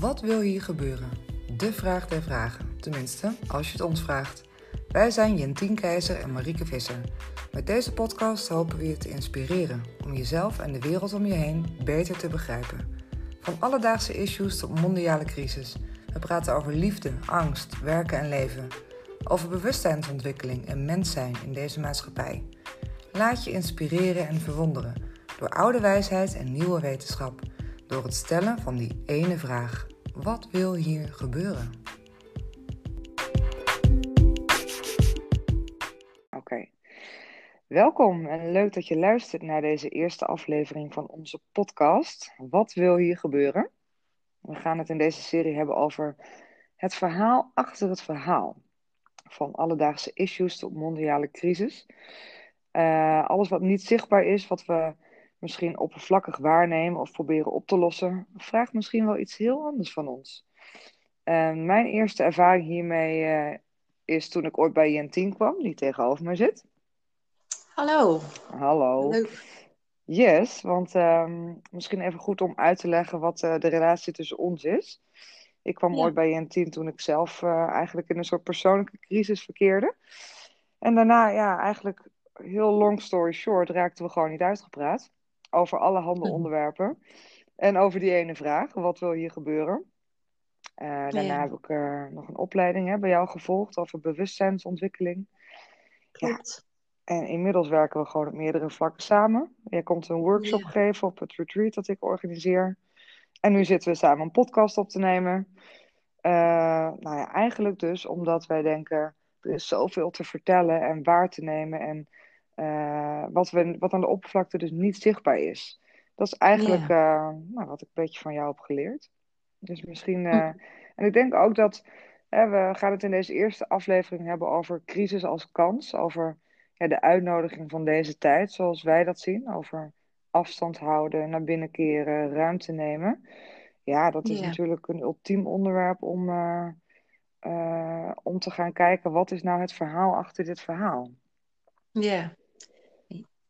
Wat wil hier gebeuren? De vraag der vragen. Tenminste, als je het ons vraagt. Wij zijn Jentien Keizer en Marieke Visser. Met deze podcast hopen we je te inspireren om jezelf en de wereld om je heen beter te begrijpen. Van alledaagse issues tot mondiale crisis. We praten over liefde, angst, werken en leven. Over bewustzijnsontwikkeling en mens zijn in deze maatschappij. Laat je inspireren en verwonderen door oude wijsheid en nieuwe wetenschap. Door het stellen van die ene vraag: wat wil hier gebeuren? Oké. Welkom en leuk dat je luistert naar deze eerste aflevering van onze podcast. Wat wil hier gebeuren? We gaan het in deze serie hebben over het verhaal achter het verhaal. Van alledaagse issues tot mondiale crisis. Uh, alles wat niet zichtbaar is, wat we misschien oppervlakkig waarnemen of proberen op te lossen, vraagt misschien wel iets heel anders van ons. Uh, mijn eerste ervaring hiermee uh, is toen ik ooit bij Jentien kwam, die tegenover me zit. Hallo. Hallo. Leuk. Yes, want uh, misschien even goed om uit te leggen wat uh, de relatie tussen ons is. Ik kwam ja. ooit bij Jentien toen ik zelf uh, eigenlijk in een soort persoonlijke crisis verkeerde. En daarna, ja, eigenlijk heel long story short, raakten we gewoon niet uitgepraat. Over allerhande onderwerpen. En over die ene vraag, wat wil hier gebeuren? Uh, daarna ja. heb ik uh, nog een opleiding hè, bij jou gevolgd over bewustzijnsontwikkeling. Klopt. Ja. En inmiddels werken we gewoon op meerdere vlakken samen. Jij komt een workshop ja. geven op het retreat dat ik organiseer. En nu zitten we samen een podcast op te nemen. Uh, nou ja, eigenlijk dus omdat wij denken, er is zoveel te vertellen en waar te nemen. En uh, wat, we, wat aan de oppervlakte dus niet zichtbaar is. Dat is eigenlijk yeah. uh, nou, wat ik een beetje van jou heb geleerd. Dus misschien. Uh, hm. En ik denk ook dat. Hè, we gaan het in deze eerste aflevering hebben over crisis als kans. Over ja, de uitnodiging van deze tijd, zoals wij dat zien. Over afstand houden, naar binnen keren, ruimte nemen. Ja, dat is yeah. natuurlijk een ultiem onderwerp om, om te gaan kijken. Wat is nou het verhaal achter dit verhaal? Ja. Yeah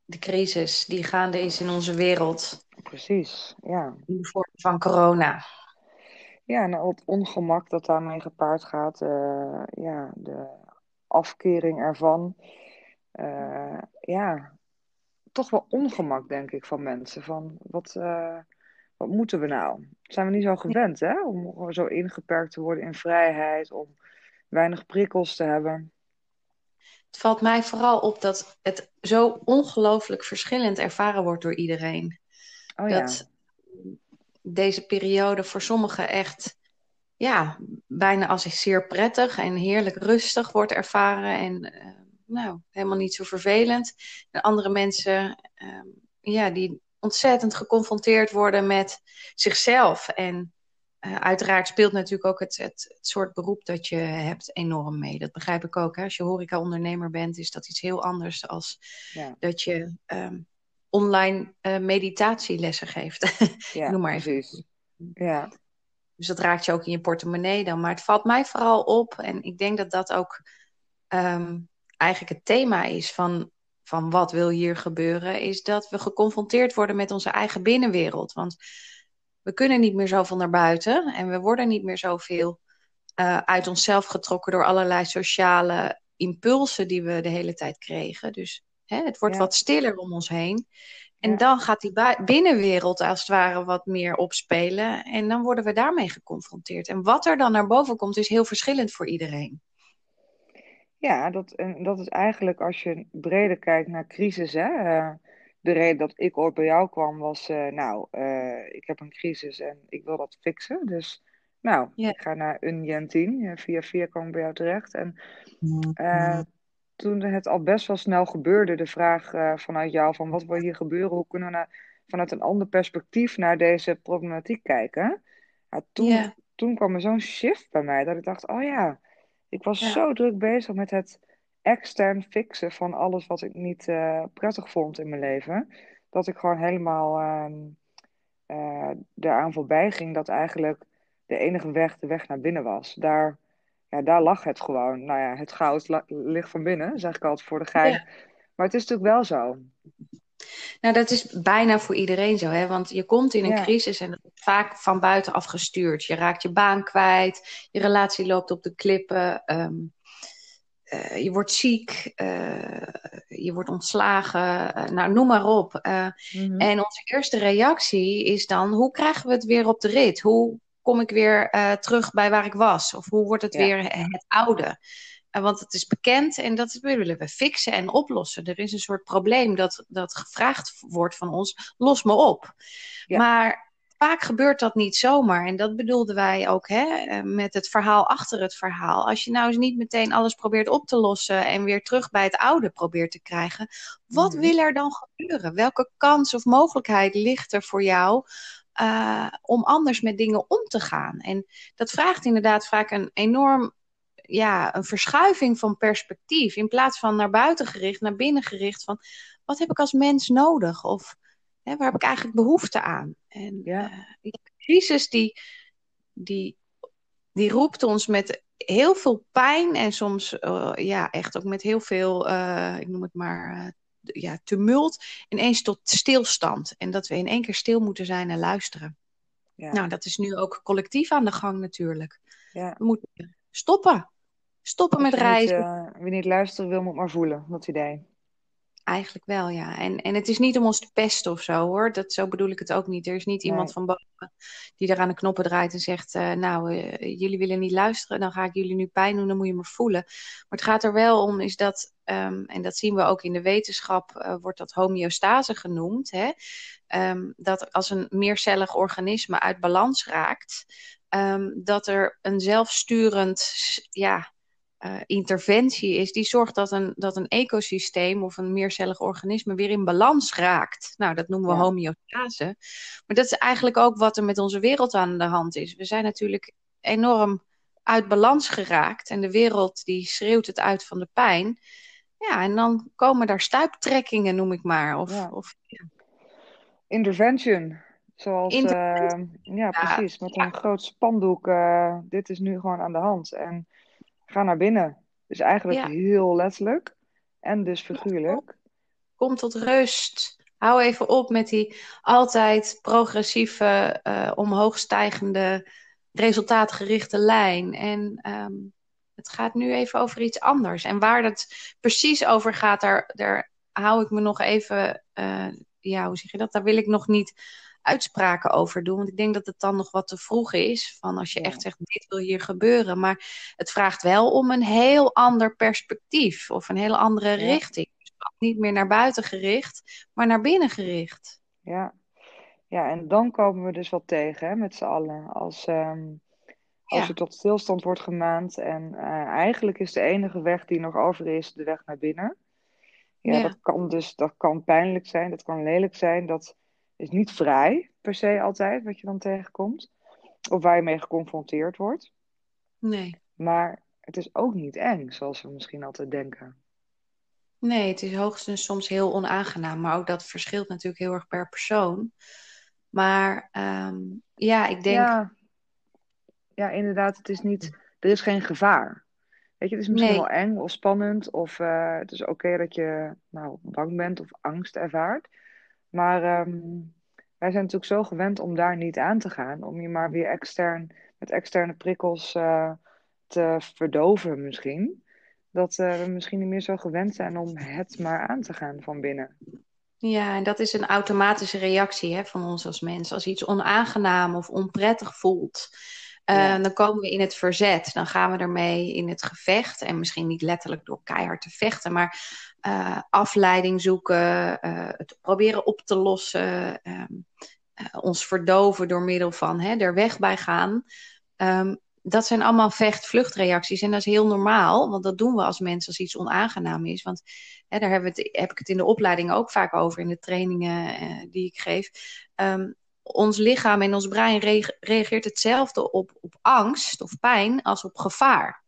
de crisis die gaande is in onze wereld. Precies, ja. In de vorm van corona. Ja, en al het ongemak dat daarmee gepaard gaat. Uh, ja, de afkering ervan. Uh, ja, toch wel ongemak, denk ik, van mensen. Van wat, uh, wat moeten we nou? Zijn we niet zo gewend, hè? Om zo ingeperkt te worden in vrijheid, om weinig prikkels te hebben. Het valt mij vooral op dat het zo ongelooflijk verschillend ervaren wordt door iedereen. Oh, ja. Dat deze periode voor sommigen echt ja, bijna als zeer prettig en heerlijk rustig wordt ervaren. En uh, nou, helemaal niet zo vervelend. En andere mensen uh, ja, die ontzettend geconfronteerd worden met zichzelf. En uh, uiteraard speelt natuurlijk ook het, het, het, soort beroep dat je hebt enorm mee. Dat begrijp ik ook. Hè? Als je horeca-ondernemer bent, is dat iets heel anders dan ja. dat je um, online uh, meditatielessen geeft. Ja, Noem maar even. precies. Ja. Dus dat raakt je ook in je portemonnee dan. Maar het valt mij vooral op, en ik denk dat dat ook um, eigenlijk het thema is van, van wat wil hier gebeuren, is dat we geconfronteerd worden met onze eigen binnenwereld. Want we kunnen niet meer zoveel naar buiten en we worden niet meer zoveel uh, uit onszelf getrokken door allerlei sociale impulsen die we de hele tijd kregen. Dus hè, het wordt ja. wat stiller om ons heen. En ja. dan gaat die binnenwereld als het ware wat meer opspelen. En dan worden we daarmee geconfronteerd. En wat er dan naar boven komt, is heel verschillend voor iedereen. Ja, dat, en dat is eigenlijk als je breder kijkt naar crisis. Hè? Uh, de reden dat ik ooit bij jou kwam was, uh, nou, uh, ik heb een crisis en ik wil dat fixen. Dus, nou, ik ga naar een Jentien. Via via kwam ik bij jou terecht. En uh, toen het al best wel snel gebeurde, de vraag vanuit jou van wat wil hier gebeuren? Hoe kunnen we nou vanuit een ander perspectief naar deze problematiek kijken? Toen, toen kwam er zo'n shift bij mij dat ik dacht, oh ja, ik was zo druk bezig met het extern fixen van alles wat ik niet uh, prettig vond in mijn leven, dat ik gewoon helemaal uh, eraan voorbij ging dat eigenlijk de enige weg de weg naar binnen was. Daar, ja, daar lag het gewoon. Nou ja, het goud ligt van binnen, zeg ik altijd voor de gein. Ja. Maar het is natuurlijk wel zo. Nou, dat is bijna voor iedereen zo, hè? Want je komt in een Ja. crisis en dat vaak van buitenaf gestuurd. Je raakt je baan kwijt, je relatie loopt op de klippen, ehm, eh, je wordt ziek, uh, je wordt ontslagen, uh, nou noem maar op. Mm-hmm. En onze eerste reactie is dan: hoe krijgen we het weer op de rit? Hoe kom ik weer terug bij waar ik was? Of hoe wordt het ja. weer het oude? want het is bekend en dat willen we fixen en oplossen. Er is een soort probleem dat, dat gevraagd wordt van ons: los me op. Ja. Maar vaak gebeurt dat niet zomaar. En dat bedoelden wij ook hè, eh, met het verhaal achter het verhaal. Als je nou eens niet meteen alles probeert op te lossen en weer terug bij het oude probeert te krijgen, wat mm. wil er dan gebeuren? Welke kans of mogelijkheid ligt er voor jou uh, om anders met dingen om te gaan? En dat vraagt inderdaad vaak een enorm. Ja, een verschuiving van perspectief. In plaats van naar buiten gericht, naar binnen gericht. Van wat heb ik als mens nodig? Of Hè, waar heb ik eigenlijk behoefte aan? En ja. uh, die crisis die, die, die roept ons met heel veel pijn en soms uh, ja, echt ook met heel veel, uh, ik noem het maar, ja, tumult, ineens tot stilstand. En dat we in één keer stil moeten zijn en luisteren. Ja. Nou, dat is nu ook collectief aan de gang natuurlijk. Ja. We moeten stoppen. Stoppen met reizen. Niet, wie niet luisteren wil, moet maar voelen, dat idee. Eigenlijk wel, ja. En, en het is niet om ons te pesten of zo hoor. Dat, zo bedoel ik het ook niet. Er is niet iemand van boven die er aan de knoppen draait en zegt: uh, Nou, uh, jullie willen niet luisteren, dan ga ik jullie nu pijn doen, dan moet je me voelen. Maar het gaat er wel om, is dat, um, en dat zien we ook in de wetenschap, uh, wordt dat homeostase genoemd. Hè? Um, dat als een meercellig organisme uit balans raakt, um, dat er een zelfsturend, ja uh, interventie is, die zorgt dat een, dat een ecosysteem of een meercellig organisme weer in balans raakt. Nou, dat noemen we ja. homeostase. Maar dat is eigenlijk ook wat er met onze wereld aan de hand is. We zijn natuurlijk enorm uit balans geraakt en de wereld die schreeuwt het uit van de pijn. Ja, en dan komen daar stuiptrekkingen, noem ik maar. Of, ja. of ja. Intervention. Zoals, Intervention. Uh, ja, precies. Met een groot spandoek. Uh, dit is nu gewoon aan de hand. En ga naar binnen. Dus eigenlijk ja. heel letterlijk en dus figuurlijk. Kom tot rust. Hou even op met die altijd progressieve, uh, omhoogstijgende, resultaatgerichte lijn. En um, het gaat nu even over iets anders. En waar het precies over gaat, daar, daar hou ik me nog even, uh, ja, hoe zeg je dat? Daar wil ik nog niet uitspraken over doen. Want ik denk dat het dan nog wat te vroeg is. Van als je echt zegt, dit wil hier gebeuren. Maar het vraagt wel om een heel ander perspectief. Of een hele andere ja. richting. Dus niet meer naar buiten gericht, maar naar binnen gericht. Ja, ja en dan komen we dus wat tegen hè, met z'n allen. Als, um, als ja. er tot stilstand wordt gemaand. En uh, eigenlijk is de enige weg die nog over is, de weg naar binnen. Ja, ja, dat kan dus dat kan pijnlijk zijn, dat kan lelijk zijn. Dat is niet vrij per se altijd wat je dan tegenkomt. Of waar je mee geconfronteerd wordt. Nee. Maar het is ook niet eng, zoals we misschien altijd denken. Nee, het is hoogstens soms heel onaangenaam. Maar ook dat verschilt natuurlijk heel erg per persoon. Maar um, ja, ik denk. Ja. ja, inderdaad, het is niet. Er is geen gevaar. Weet je, het is misschien nee. wel eng of spannend. Of uh, het is oké okay dat je nou, bang bent of angst ervaart. Maar um, wij zijn natuurlijk zo gewend om daar niet aan te gaan. Om je maar weer extern, met externe prikkels uh, te verdoven misschien. Dat uh, we misschien niet meer zo gewend zijn om het maar aan te gaan van binnen. Ja, en dat is een automatische reactie hè, van ons als mens. Als iets onaangenaam of onprettig voelt, ja. dan komen we in het verzet. Dan gaan we ermee in het gevecht. En misschien niet letterlijk door keihard te vechten, maar uh, afleiding zoeken, uh, het proberen op te lossen, um, ons verdoven door middel van hè, er weg bij gaan. Um, dat zijn allemaal vecht-vluchtreacties en dat is heel normaal, want dat doen we als mensen als iets onaangenaam is. Want hè, daar het, heb ik het in de opleiding ook vaak over, in de trainingen die ik geef. Ons lichaam en ons brein re reageert hetzelfde op, op angst of pijn als op gevaar.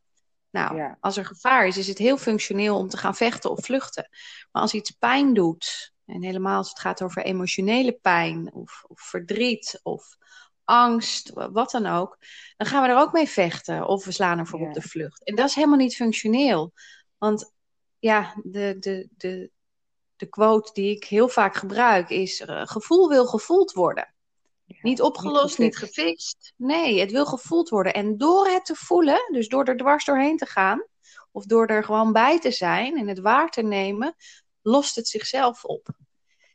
Nou, ja. als er gevaar is, is het heel functioneel om te gaan vechten of vluchten. Maar als iets pijn doet, en helemaal als het gaat over emotionele pijn of, of verdriet of angst, wat dan ook, dan gaan we er ook mee vechten of we slaan ervoor ja. op de vlucht. En dat is helemaal niet functioneel. Want ja, de, de, de, de quote die ik heel vaak gebruik is: uh, gevoel wil gevoeld worden. Niet opgelost, niet gefixt. niet gefixt. Nee, het wil gevoeld worden. En door het te voelen, dus door er dwars doorheen te gaan, of door er gewoon bij te zijn en het waar te nemen, lost het zichzelf op.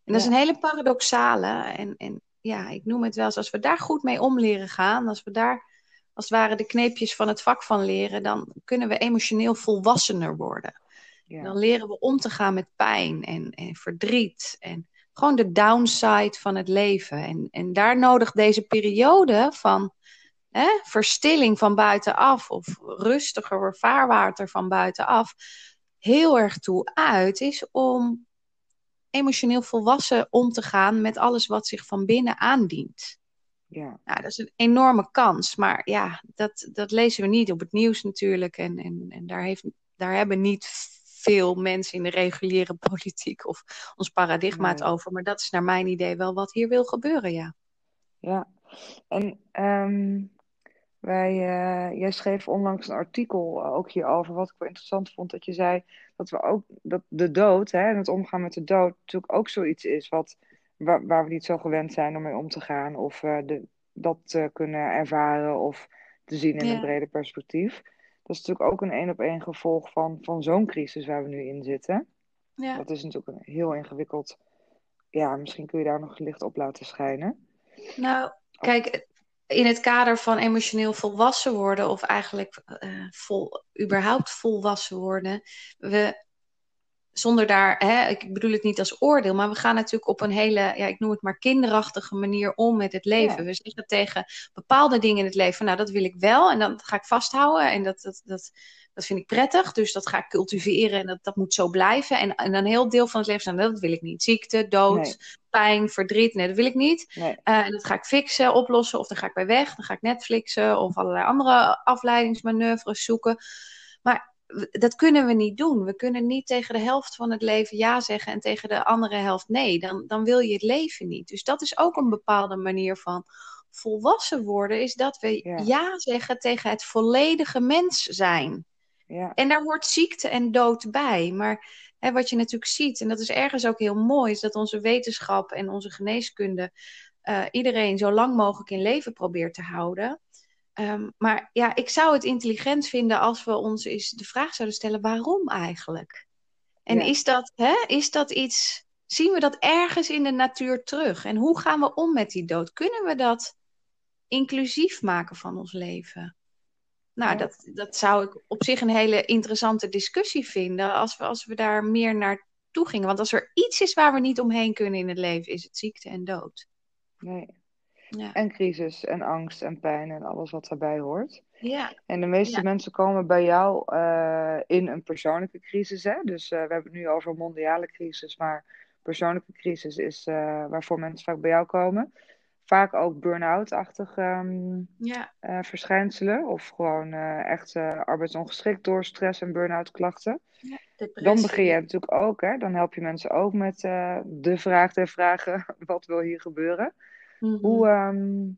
En dat is een hele paradoxale. En, en ja, ik noem het wel eens, als we daar goed mee om leren gaan, als we daar als het ware de kneepjes van het vak van leren, dan kunnen we emotioneel volwassener worden. Ja. Dan leren we om te gaan met pijn en, en verdriet en gewoon de downside van het leven. En, en daar nodigt deze periode van hè, verstilling van buitenaf of rustiger vaarwater van buitenaf heel erg toe uit, is om emotioneel volwassen om te gaan met alles wat zich van binnen aandient. Ja. Nou, dat is een enorme kans. Maar ja, dat, dat lezen we niet op het nieuws natuurlijk. En, en, en daar, heeft, daar hebben niet veel mensen in de reguliere politiek of ons paradigma het over. Maar dat is naar mijn idee wel wat hier wil gebeuren, ja. Ja, en um, wij, uh, jij schreef onlangs een artikel ook hierover, wat ik wel interessant vond, dat je zei dat we ook dat de dood hè, en het omgaan met de dood natuurlijk ook zoiets is wat, waar, waar we niet zo gewend zijn om mee om te gaan of uh, de, dat te kunnen ervaren of te zien in een breder perspectief. Dat is natuurlijk ook een één op één gevolg van, van zo'n crisis waar we nu in zitten. Ja. Dat is natuurlijk een heel ingewikkeld. Ja, misschien kun je daar nog licht op laten schijnen. Nou, kijk, in het kader van emotioneel volwassen worden, of eigenlijk uh, vol, überhaupt volwassen worden, we zonder daar, hè, ik bedoel het niet als oordeel, maar we gaan natuurlijk op een hele, ja, ik noem het maar kinderachtige manier om met het leven. We zeggen tegen bepaalde dingen in het leven, nou dat wil ik wel en dat ga ik vasthouden en dat, dat, dat, dat vind ik prettig, dus dat ga ik cultiveren en dat, dat moet zo blijven. En, en een heel deel van het leven, nou, dat wil ik niet. Ziekte, dood, pijn, verdriet, nee, dat wil ik niet. Nee. Uh, en dat ga ik fixen, oplossen of dan ga ik bij weg, dan ga ik Netflixen of allerlei andere afleidingsmanoeuvres zoeken. Maar dat kunnen we niet doen. We kunnen niet tegen de helft van het leven ja zeggen en tegen de andere helft nee. Dan, dan wil je het leven niet. Dus dat is ook een bepaalde manier van volwassen worden, is dat we ja, zeggen tegen het volledige mens zijn. Ja. En daar hoort ziekte en dood bij. Maar hè, wat je natuurlijk ziet, en dat is ergens ook heel mooi, is dat onze wetenschap en onze geneeskunde uh, iedereen zo lang mogelijk in leven probeert te houden. Um, maar ja, ik zou het intelligent vinden als we ons eens de vraag zouden stellen: waarom eigenlijk? En is, dat, hè, is dat iets. Zien we dat ergens in de natuur terug? En hoe gaan we om met die dood? Kunnen we dat inclusief maken van ons leven? Nou, dat, dat zou ik op zich een hele interessante discussie vinden als we, als we daar meer naartoe gingen. Want als er iets is waar we niet omheen kunnen in het leven, is het ziekte en dood. Nee, ja. En crisis en angst en pijn en alles wat daarbij hoort. Ja. En de meeste mensen komen bij jou uh, in een persoonlijke crisis. Hè? Dus uh, we hebben het nu over een mondiale crisis, maar persoonlijke crisis is uh, waarvoor mensen vaak bij jou komen. Vaak ook burn-out-achtige um, ja. verschijnselen. Of gewoon echt arbeidsongeschikt door stress en burn-out klachten. Ja, dan begin je natuurlijk ook, hè? dan help je mensen ook met de vraag der vragen: wat wil hier gebeuren? Hoe, um,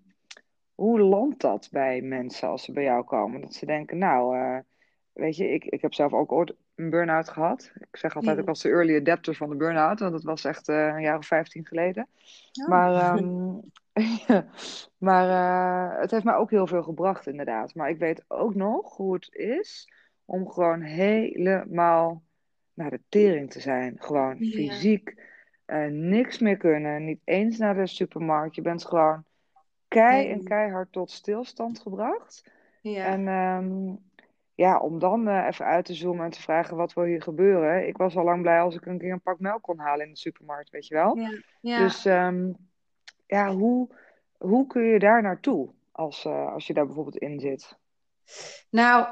hoe landt dat bij mensen als ze bij jou komen? Dat ze denken, nou, uh, weet je, ik, ik heb zelf ook ooit een burn-out gehad. Ik zeg altijd, ik was de early adapter van de burn-out, want dat was echt uh, een jaar of vijftien geleden. Oh. Maar, um, maar uh, het heeft mij ook heel veel gebracht, inderdaad. Maar ik weet ook nog hoe het is om gewoon helemaal naar de tering te zijn. Gewoon fysiek uh, niks meer kunnen, niet eens naar de supermarkt. Je bent gewoon kei en keihard tot stilstand gebracht. Ja. En um, ja, om dan uh, even uit te zoomen en te vragen wat wil hier gebeuren. Ik was al lang blij als ik een keer een pak melk kon halen in de supermarkt, weet je wel. Ja. Ja. Dus um, ja, hoe, hoe kun je daar naartoe als, uh, als je daar bijvoorbeeld in zit? Nou,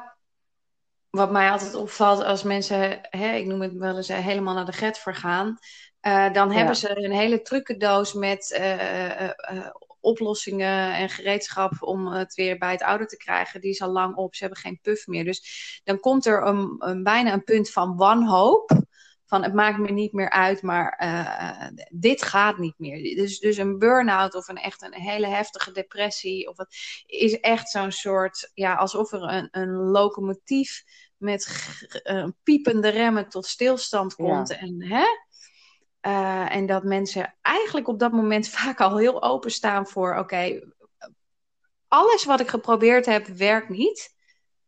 wat mij altijd opvalt als mensen, hè, ik noem het wel eens, helemaal naar de get vergaan. Uh, dan hebben ze een hele trucendoos met uh, uh, oplossingen en gereedschap om het weer bij het oude te krijgen. Die is al lang op, ze hebben geen puff meer. Dus dan komt er een, een bijna een punt van wanhoop. Van het maakt me niet meer uit, maar dit gaat niet meer. Dus, dus een burn-out of een echt een hele heftige depressie. Of het is echt zo'n soort, ja, alsof er een, een locomotief met piepende remmen tot stilstand komt. En hè? Eh, en dat mensen eigenlijk op dat moment vaak al heel openstaan voor: oké, alles wat ik geprobeerd heb werkt niet.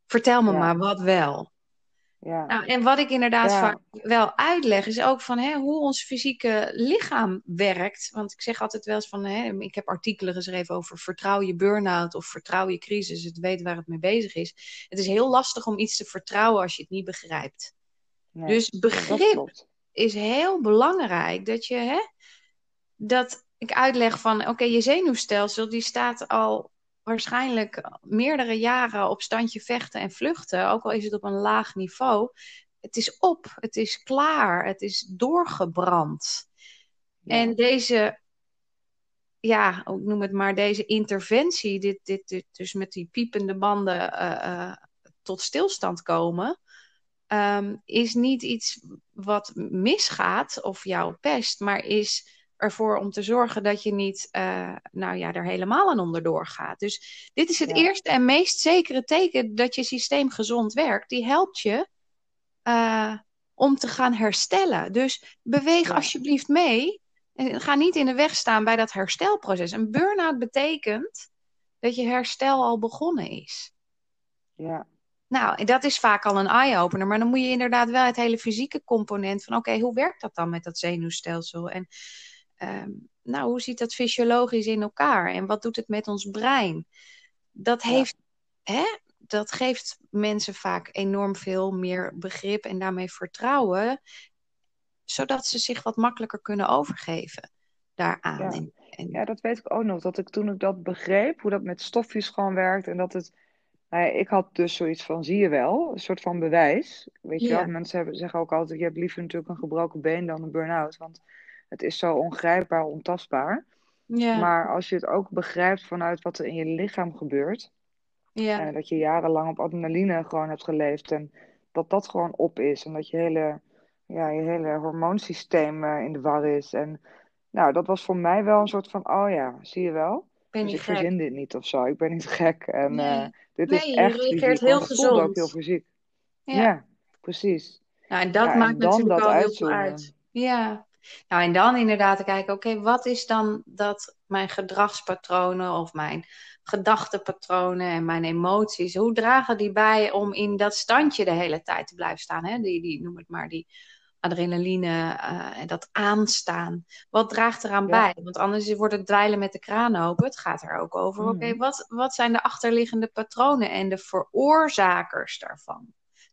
Vertel me Ja. maar wat wel. Ja. Nou, en wat ik inderdaad Ja. vaak wel uitleg, is ook van hè, hoe ons fysieke lichaam werkt. Want ik zeg altijd wel eens van, hè, ik heb artikelen geschreven over vertrouw je burn-out of vertrouw je crisis. Het weet waar het mee bezig is. Het is heel lastig om iets te vertrouwen als je het niet begrijpt. Nee, Dus begrip. Is heel belangrijk. Dat je, hè, dat ik uitleg van, oké, je zenuwstelsel die staat al waarschijnlijk meerdere jaren op standje vechten en vluchten. Ook al is het op een laag niveau. Het is op, het is klaar, het is doorgebrand. Ja. En deze, ja, ik noem het maar, deze interventie, dit, dit, dit, dus met die piepende banden eh, eh, tot stilstand komen, ehm, is niet iets wat misgaat of jou pest, maar is ervoor om te zorgen dat je niet, eh, nou ja, er helemaal aan onderdoor gaat. Dus dit is het Ja. eerste en meest zekere teken dat je systeem gezond werkt. Die helpt je eh, om te gaan herstellen. Dus beweeg Ja. alsjeblieft mee. En ga niet in de weg staan bij dat herstelproces. Een burn-out betekent dat je herstel al begonnen is. Ja. Nou, en dat is vaak al een eye-opener. Maar dan moet je inderdaad wel het hele fysieke component van... oké, hoe werkt dat dan met dat zenuwstelsel? En ehm, nou, hoe ziet dat fysiologisch in elkaar? En wat doet het met ons brein? Dat, Ja. heeft, hè, dat geeft mensen vaak enorm veel meer begrip en daarmee vertrouwen... zodat ze zich wat makkelijker kunnen overgeven daaraan. Ja. En, en, Ja, dat weet ik ook nog. Dat ik toen ik dat begreep, hoe dat met stofjes gewoon werkt. En dat het. Ja, ik had dus zoiets van: zie je wel, een soort van bewijs. Weet je Ja. wel, mensen hebben, zeggen ook altijd: je hebt liever natuurlijk een gebroken been dan een burn-out. Want het is zo ongrijpbaar, ontastbaar. ja, Maar als je het ook begrijpt vanuit wat er in je lichaam gebeurt. ja, En dat je jarenlang op adrenaline gewoon hebt geleefd. En dat dat gewoon op is. En dat je hele, ja, je hele hormoonsysteem eh, in de war is. En nou, dat was voor mij wel een soort van: oh ja, zie je wel. Ben Dus niet ik gek. verzin dit niet of zo. Ik ben niet gek. En Nee. eh, dit Nee, is je echt reageert heel ook gezond. heel fysiek. Ja. Ja, precies. Nou, en dat Ja, maakt en natuurlijk al heel veel uit. Ja. Nou, en dan inderdaad te kijken, oké, wat is dan dat mijn gedragspatronen of mijn gedachtepatronen en mijn emoties, hoe dragen die bij om in dat standje de hele tijd te blijven staan? Hè? Die, die, noem het maar, die adrenaline en dat aanstaan. Wat draagt eraan Ja. bij? Want anders wordt het dweilen met de kraan open. Het gaat er ook over, oké, Mhm. wat, wat zijn de achterliggende patronen en de veroorzakers daarvan?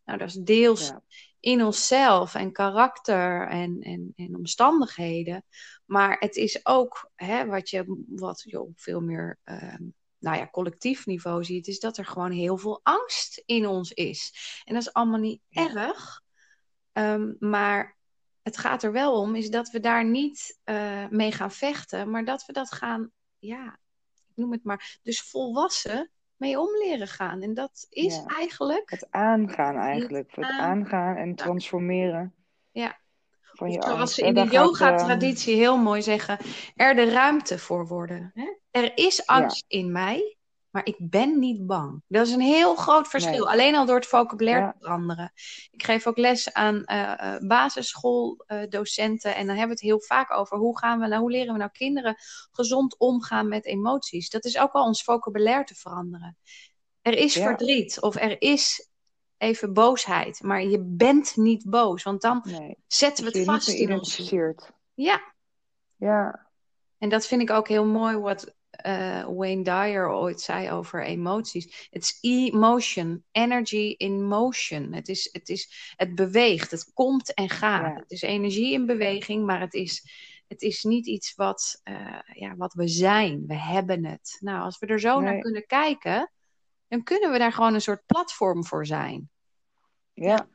Nou, dat is deels Ja, in onszelf en karakter en, en, en omstandigheden. Maar het is ook hè, wat, je, wat je op veel meer ehm, nou ja, collectief niveau ziet, is dat er gewoon heel veel angst in ons is. En dat is allemaal niet erg. Ehm, maar het gaat er wel om, is dat we daar niet eh, mee gaan vechten, maar dat we dat gaan, ja, ik noem het maar, dus volwassen mee om leren gaan. En dat is Ja. eigenlijk. het aangaan eigenlijk. Het aan- aangaan en transformeren Ja. van je zoals ze in de yoga-traditie heel mooi zeggen, er de ruimte voor worden. Hè? Er is angst in mij, maar ik ben niet bang. Dat is een heel groot verschil. Nee. Alleen al door het vocabulaire Ja. te veranderen. Ik geef ook les aan eh, eh, basisschooldocenten en dan hebben we het heel vaak over hoe gaan we nou, hoe leren we nou kinderen gezond omgaan met emoties. Dat is ook al ons vocabulaire te veranderen. Er is Ja. verdriet of er is even boosheid, maar je bent niet boos, want dan nee, zetten we het je vast in ons. Ja, Ja, en dat vind ik ook heel mooi wat eh, Wayne Dyer ooit zei over emoties. It's emotion, energy in motion. Het, is, het, is, het beweegt, het komt en gaat. Ja. Het is energie in beweging, maar het is, het is niet iets wat, eh, ja, wat we zijn. We hebben het. Nou, als we er zo naar kunnen kijken, dan kunnen we daar gewoon een soort platform voor zijn. ja.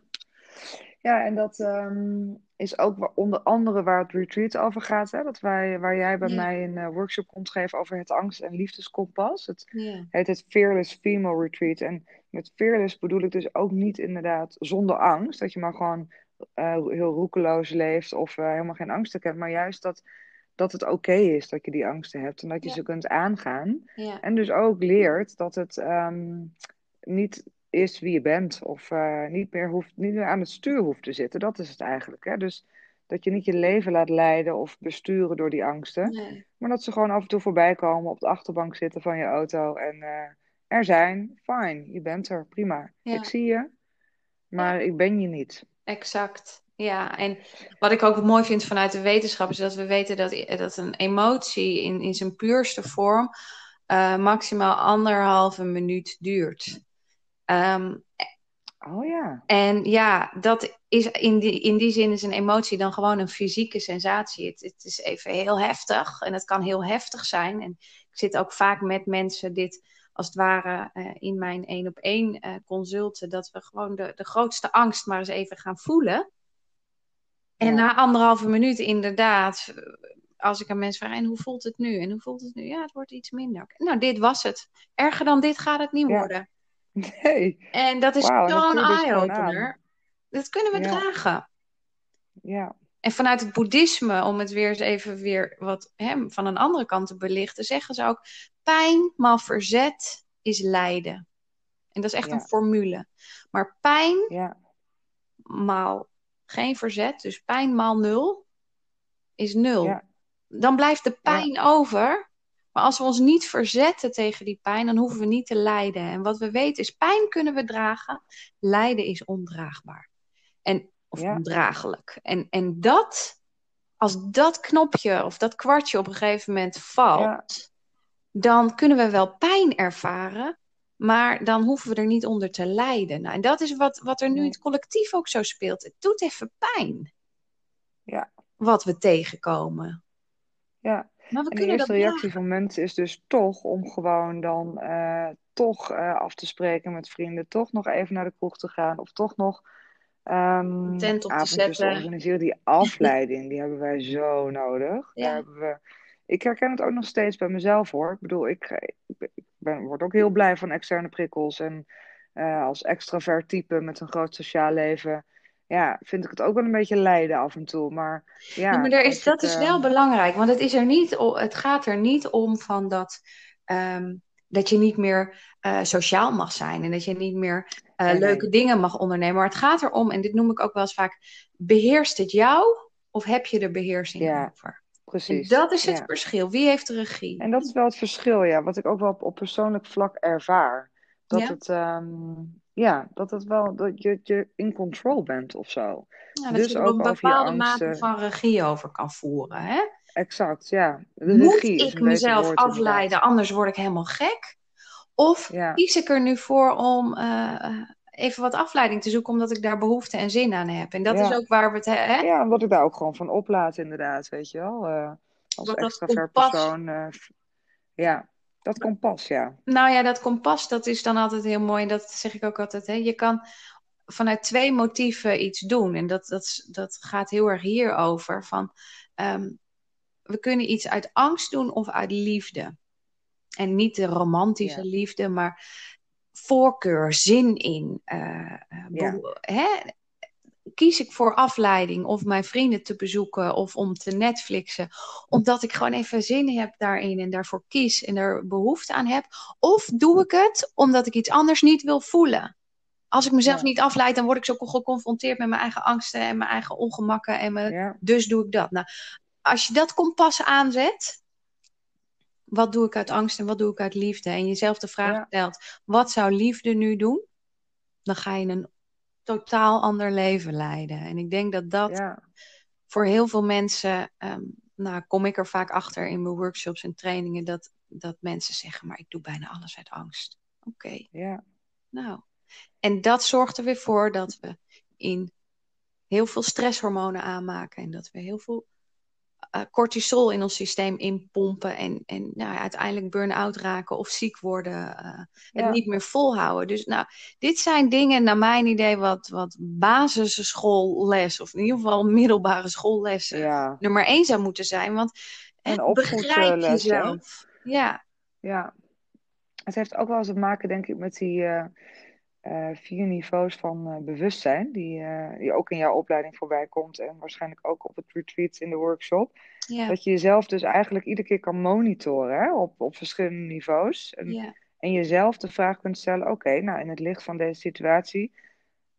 Ja, en dat ehm, is ook onder andere waar het retreat over gaat. Hè? Dat wij, waar jij bij mij een eh, workshop komt geven over het angst- en liefdeskompas. Het heet het Fearless Female Retreat. En met fearless bedoel ik dus ook niet inderdaad zonder angst. Dat je maar gewoon eh, heel roekeloos leeft of eh, helemaal geen angsten kent. Maar juist dat, dat het oké is dat je die angsten hebt en dat je ze kunt aangaan. En dus ook leert dat het ehm, niet is wie je bent. Of eh, niet, meer hoeft, niet meer aan het stuur hoeft te zitten. Dat is het eigenlijk. Hè? Dus Dat je niet je leven laat leiden of besturen door die angsten. Nee. Maar dat ze gewoon af en toe voorbij komen, op de achterbank zitten van je auto. En eh, er zijn, fijn, je bent er, prima. Ja. Ik zie je, maar ik ben je niet. Exact. Ja, en wat ik ook mooi vind vanuit de wetenschap is dat we weten dat, dat een emotie in, in zijn puurste vorm eh, maximaal anderhalve minuut duurt. Ehm, Oh ja, en ja, dat is in die, in die zin is een emotie dan gewoon een fysieke sensatie. Het, het is even heel heftig en het kan heel heftig zijn. En ik zit ook vaak met mensen dit als het ware eh, in mijn één op één eh, consulten, dat we gewoon de, de grootste angst maar eens even gaan voelen. En Ja. na anderhalve minuut inderdaad, als ik aan mensen vraag, en hoe voelt het nu? En hoe voelt het nu? Ja, het wordt iets minder. Nou, dit was het. Erger dan dit gaat het niet Ja. worden. nee, En dat is dat zo'n dus gewoon eye-opener. Dat kunnen we Ja. dragen. ja, En vanuit het boeddhisme, om het weer eens even weer wat hè, van een andere kant te belichten, zeggen ze ook: pijn maal verzet is lijden. En dat is echt Ja. een formule. Maar pijn ja, maal geen verzet, dus pijn maal nul, is nul. ja, Dan blijft de pijn over. Maar als we ons niet verzetten tegen die pijn, dan hoeven we niet te lijden. En wat we weten is, pijn kunnen we dragen, lijden is ondraagbaar. En, of Ja. ondraaglijk. En, en dat, als dat knopje of dat kwartje op een gegeven moment valt, Ja. dan kunnen we wel pijn ervaren, maar dan hoeven we er niet onder te lijden. Nou, en dat is wat, wat er nu in het collectief ook zo speelt. Het doet even pijn. Ja. Wat we tegenkomen. ja. Maar we En de eerste dat reactie van mensen is dus toch om gewoon dan eh, toch eh, af te spreken met vrienden, toch nog even naar de kroeg te gaan of toch nog ehm Een tent op te avondjes te zetten. organiseren. Die afleiding, die hebben wij zo nodig. Ja. Daar hebben we... Ik herken het ook nog steeds bij mezelf hoor. Ik bedoel, ik, ik ben- ik ben, word ook heel blij van externe prikkels. En eh, als extravert type met een groot sociaal leven, ja, vind ik het ook wel een beetje lijden af en toe. Maar ja, Ja, maar er is, dat is eh, wel belangrijk, want het, is er niet, het gaat er niet om van dat, ehm, dat je niet meer eh, sociaal mag zijn en dat je niet meer eh, Nee, nee. leuke dingen mag ondernemen. Maar het gaat erom, en dit noem ik ook wel eens vaak, beheerst het jou of heb je er beheersing Ja, over? En precies. dat is het Ja. verschil. Wie heeft de regie? En dat is wel het verschil, ja, wat ik ook wel op, op persoonlijk vlak ervaar. Dat Ja? het, ehm, ja, dat het wel, dat je, je in control bent of zo. Nou, dat dus je ook een bepaalde mate van regie over kan voeren. Hè? Exact, ja. De Moet ik mezelf afleiden, inderdaad. anders word ik helemaal gek? Of Ja, kies ik er nu voor om eh, even wat afleiding te zoeken, omdat ik daar behoefte en zin aan heb? En dat is ook waar we het hè? Ja, omdat ik daar ook gewoon van oplaat inderdaad, weet je wel. Eh, als extravert kompas. persoon. eh, ja, dat kompas, ja. Nou ja, dat kompas, dat is dan altijd heel mooi. En dat zeg ik ook altijd. Hè? Je kan vanuit twee motieven iets doen. En dat, dat, dat gaat heel erg hierover. Van, ehm, we kunnen iets uit angst doen of uit liefde. En niet de romantische Ja, liefde, maar voorkeur, zin in. eh, eh, ja, hè? Kies ik voor afleiding of mijn vrienden te bezoeken of om te Netflixen, omdat ik gewoon even zin heb daarin en daarvoor kies en er behoefte aan heb? Of doe ik het omdat ik iets anders niet wil voelen? Als ik mezelf ja, niet afleid, dan word ik zo geconfronteerd met mijn eigen angsten en mijn eigen ongemakken. En mijn... ja, Dus doe ik dat. Nou, als je dat kompas aanzet, wat doe ik uit angst en wat doe ik uit liefde? En jezelf de vraag ja, stelt, wat zou liefde nu doen? Dan ga je een totaal ander leven leiden. En ik denk dat dat ja, voor heel veel mensen, ehm, nou kom ik er vaak achter in mijn workshops en trainingen, dat, dat mensen zeggen, maar ik doe bijna alles uit angst. Oké, ja, nou. En dat zorgt er weer voor dat we in heel veel stresshormonen aanmaken en dat we heel veel eh, cortisol in ons systeem inpompen en, en nou, ja, uiteindelijk burn-out raken of ziek worden, eh, het ja, niet meer volhouden. Dus nou, dit zijn dingen naar mijn idee wat, wat basisschoolles of in ieder geval middelbare schoolles ja. nummer één zou moeten zijn. Want hè, En begrijp jezelf. Ja, Ja. Het heeft ook wel eens te maken, denk ik, met die eh, eh, vier niveaus van eh, bewustzijn, die, eh, die ook in jouw opleiding voorbij komt en waarschijnlijk ook op het retreat in de workshop. ja, Dat je jezelf dus eigenlijk iedere keer kan monitoren hè, op, op verschillende niveaus. En, ja, en jezelf de vraag kunt stellen: oké, nou in het licht van deze situatie,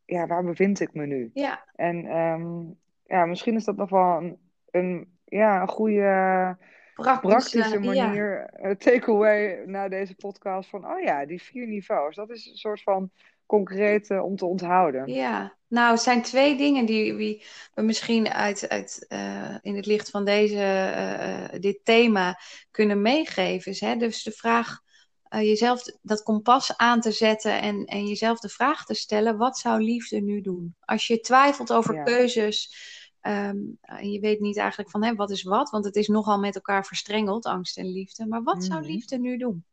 ja, waar bevind ik me nu? ja, En ehm, ja, misschien is dat nog wel een, een, ja, een goede Praktische, manier, takeaway na deze podcast. Van, oh ja, die vier niveaus. Dat is een soort van concreet eh, om te onthouden. Ja, nou, het zijn twee dingen die, die we misschien uit, uit, eh, in het licht van deze, eh, dit thema kunnen meegeven. Is, hè? Dus de vraag, jezelf dat kompas aan te zetten en, en jezelf de vraag te stellen: wat zou liefde nu doen? Als je twijfelt over Ja. keuzes ehm, en je weet niet eigenlijk van hè, wat is wat, want het is nogal met elkaar verstrengeld, angst en liefde. Maar wat zou Mhm. liefde nu doen?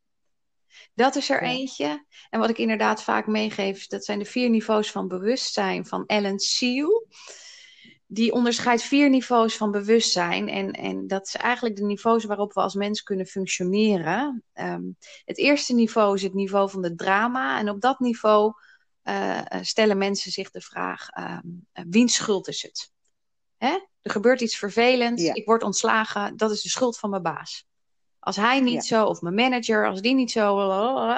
Dat is er Ja. eentje. En wat ik inderdaad vaak meegeef, dat zijn de vier niveaus van bewustzijn van Ellen Seal. Die onderscheidt vier niveaus van bewustzijn. En, en dat is eigenlijk de niveaus waarop we als mens kunnen functioneren. Ehm, het eerste niveau is het niveau van de drama. En op dat niveau eh, eh, stellen mensen zich de vraag: eh, wiens schuld is het? Hè? Er gebeurt iets vervelends, Ja. ik word ontslagen, dat is de schuld van mijn baas. Als hij niet Ja. zo, of mijn manager, als die niet zo,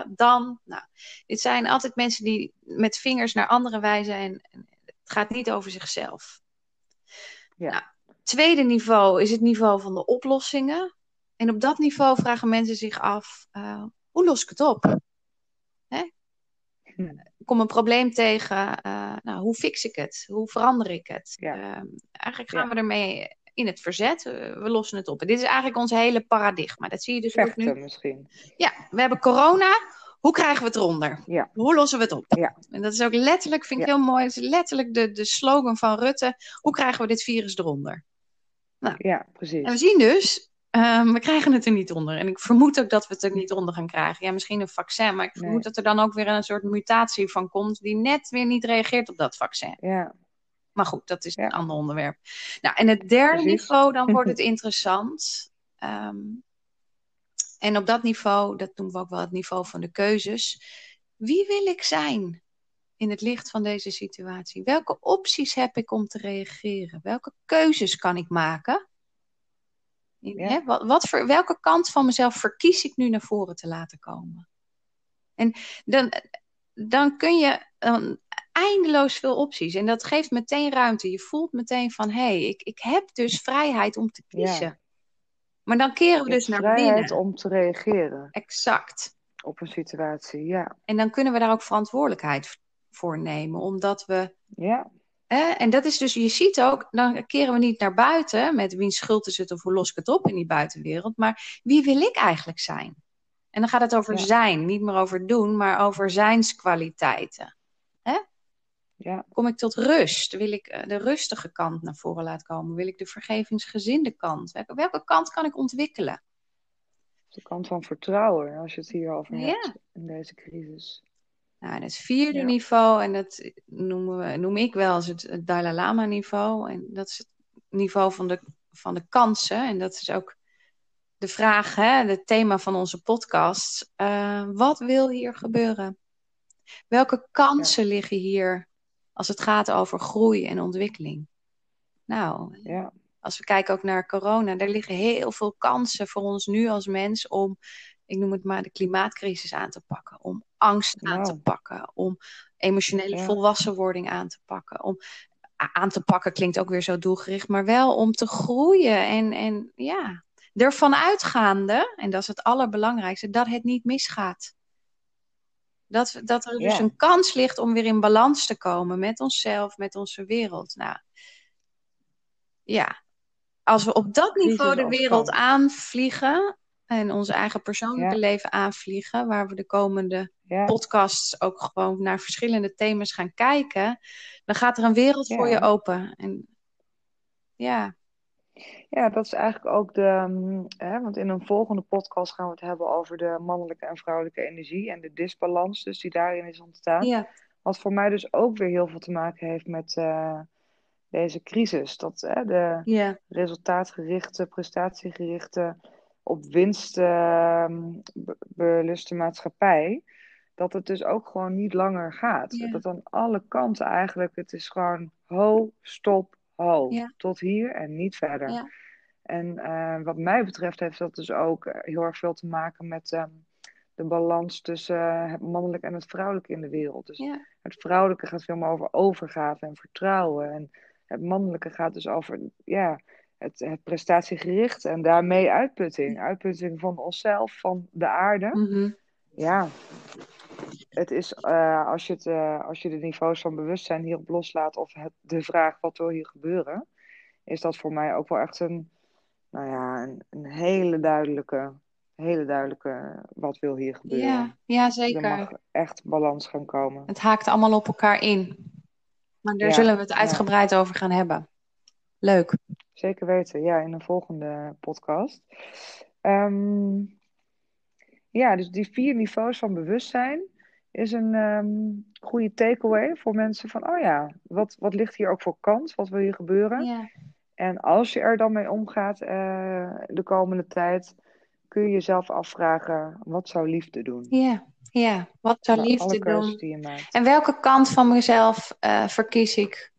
dan. Nou, dit zijn altijd mensen die met vingers naar anderen wijzen en, het gaat niet over zichzelf. Ja. Nou, tweede niveau is het niveau van de oplossingen. En op dat niveau vragen mensen zich af: eh, hoe los ik het op? Hè? Hm. Ik kom een probleem tegen, eh, nou, hoe fix ik het? Hoe verander ik het? Ja. Ehm, eigenlijk gaan Ja. we ermee in het verzet. Eh, we lossen het op. En dit is eigenlijk ons hele paradigma. Dat zie je dus ook nu. Vechten misschien. Ja, we hebben corona. Hoe krijgen we het eronder? Ja. Hoe lossen we het op? Ja. En dat is ook letterlijk, vind ik Ja. heel mooi, is letterlijk de, de slogan van Rutte. Hoe krijgen we dit virus eronder? Ja, precies. En we zien dus, ehm, we krijgen het er niet onder. En ik vermoed ook dat we het er niet onder gaan krijgen. Ja, misschien een vaccin, maar ik vermoed Nee. dat er dan ook weer een soort mutatie van komt die net weer niet reageert op dat vaccin. Ja, Maar goed, dat is een ander onderwerp. Nou, en het derde Precies. niveau, dan wordt het interessant. Ehm, en op dat niveau, dat noemen we ook wel het niveau van de keuzes. Wie wil ik zijn in het licht van deze situatie? Welke opties heb ik om te reageren? Welke keuzes kan ik maken? Ja. wat, wat voor, welke kant van mezelf verkies ik nu naar voren te laten komen? En dan, dan kun je dan eindeloos veel opties. En dat geeft meteen ruimte. Je voelt meteen van, hé, hey, ik, ik heb dus vrijheid om te kiezen. Ja. Maar dan keren we dus naar vrijheid binnen. om te reageren Exact. op een situatie. Ja, En dan kunnen we daar ook verantwoordelijkheid voor nemen. Omdat we... ja, Hè, en dat is dus, je ziet ook, dan keren we niet naar buiten met wiens schuld is het of hoe los ik het op in die buitenwereld. Maar wie wil ik eigenlijk zijn? En dan gaat het over Ja. zijn, niet meer over doen, maar over zijnskwaliteiten. Ja, Kom ik tot rust? Wil ik eh, de rustige kant naar voren laten komen? Wil ik de vergevingsgezinde kant? Welke, welke kant kan ik ontwikkelen? de kant van vertrouwen, als je het hierover Ja. hebt in deze crisis. Nou, en het vierde Ja. niveau, en dat noemen we, noem ik wel als het, het Dalai Lama niveau. En dat is het niveau van de, van de kansen. En dat is ook de vraag, hè, het thema van onze podcast. Eh, wat wil hier gebeuren? Welke kansen liggen hier als het gaat over groei en ontwikkeling? Nou, Ja, als we kijken ook naar corona, daar liggen heel veel kansen voor ons nu als mens om, ik noem het maar, de klimaatcrisis aan te pakken. Om angst aan te pakken. Om emotionele Ja. volwassenwording aan te pakken. Om aan te pakken klinkt ook weer zo doelgericht, maar wel om te groeien. En, en ja, ervan uitgaande, en dat is het allerbelangrijkste, dat het niet misgaat. Dat, dat er dus Ja. een kans ligt om weer in balans te komen met onszelf, met onze wereld. Nou, ja, als we op dat niveau de als wereld aanvliegen en ons eigen persoonlijke Ja. leven aanvliegen, waar we de komende ja, podcasts ook gewoon naar verschillende thema's gaan kijken, dan gaat er een wereld voor je open. En ja, ja, dat is eigenlijk ook de. mm, Hè, want in een volgende podcast gaan we het hebben over de mannelijke en vrouwelijke energie en de disbalans dus die daarin is ontstaan. ja, Wat voor mij dus ook weer heel veel te maken heeft met eh, deze crisis. Dat hè, de ja, resultaatgerichte, prestatiegerichte, op winst ehm, be- beluste maatschappij. Dat het dus ook gewoon niet langer gaat. Ja. Dat aan alle kanten eigenlijk, het is gewoon ho, stop, Ja. Tot hier en niet verder. Ja. En eh, wat mij betreft heeft dat dus ook eh, heel erg veel te maken met ehm, de balans tussen eh, het mannelijke en het vrouwelijke in de wereld. Dus ja, het vrouwelijke gaat veel meer over overgave en vertrouwen. En Het mannelijke gaat dus over ja, het, het prestatiegericht en daarmee uitputting. Uitputting van onszelf, van de aarde. Mhm. Ja, het is eh, als, je het, eh, als je de niveaus van bewustzijn hierop loslaat of het, de vraag wat wil hier gebeuren, is dat voor mij ook wel echt een, nou ja, een, een hele duidelijke, hele duidelijke wat wil hier gebeuren. Ja, ja, Er zeker. mag echt balans gaan komen. Het haakt allemaal op elkaar in. Maar daar Ja, zullen we het ja. uitgebreid over gaan hebben. Leuk. Zeker weten, ja, in een volgende podcast. Ehm, ja, dus die vier niveaus van bewustzijn is een ehm, goede takeaway voor mensen van, oh ja, wat, wat ligt hier ook voor kans? Wat wil hier gebeuren? Ja. En als je er dan mee omgaat eh, de komende tijd, kun je jezelf afvragen, wat zou liefde doen? Ja, ja. Wat zou liefde doen? En welke kant van mezelf eh, verkies ik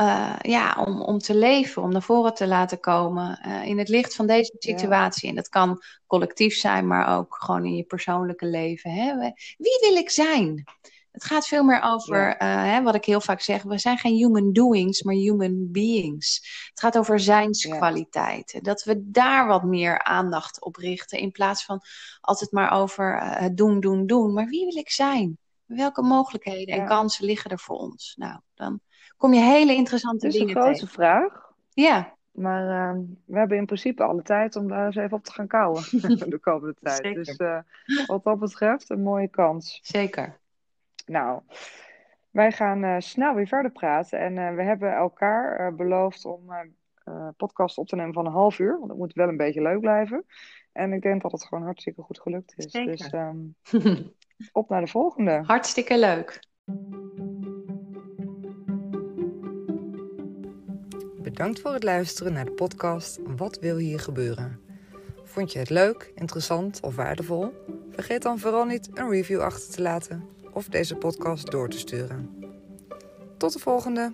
eh, ja, om, om te leven, om naar voren te laten komen eh, in het licht van deze Ja. situatie? En dat kan collectief zijn, maar ook gewoon in je persoonlijke leven. Hè? Wie wil ik zijn? Het gaat veel meer over, Ja. eh, hè, wat ik heel vaak zeg, we zijn geen human doings, maar human beings. Het gaat over zijnskwaliteiten. Dat we daar wat meer aandacht op richten, in plaats van altijd maar over het doen, doen, doen. Maar wie wil ik zijn? Welke mogelijkheden en kansen liggen er voor ons? Nou, dan kom je hele interessante Het is een dingen grote tegen. vraag, Ja, maar ehm, we hebben in principe alle tijd om daar eens even op te gaan kouwen de komende tijd. Zeker. Dus eh, wat dat betreft, een mooie kans. zeker. Nou, wij gaan eh, snel weer verder praten. En eh, we hebben elkaar beloofd om podcast op te nemen van een half uur. Want het moet wel een beetje leuk blijven. En ik denk dat het gewoon hartstikke goed gelukt is. Zeker. Dus ehm, op naar de volgende. Hartstikke leuk. Bedankt voor het luisteren naar de podcast Wat wil hier gebeuren? Vond je het leuk, interessant of waardevol? Vergeet dan vooral niet een review achter te laten of deze podcast door te sturen. Tot de volgende!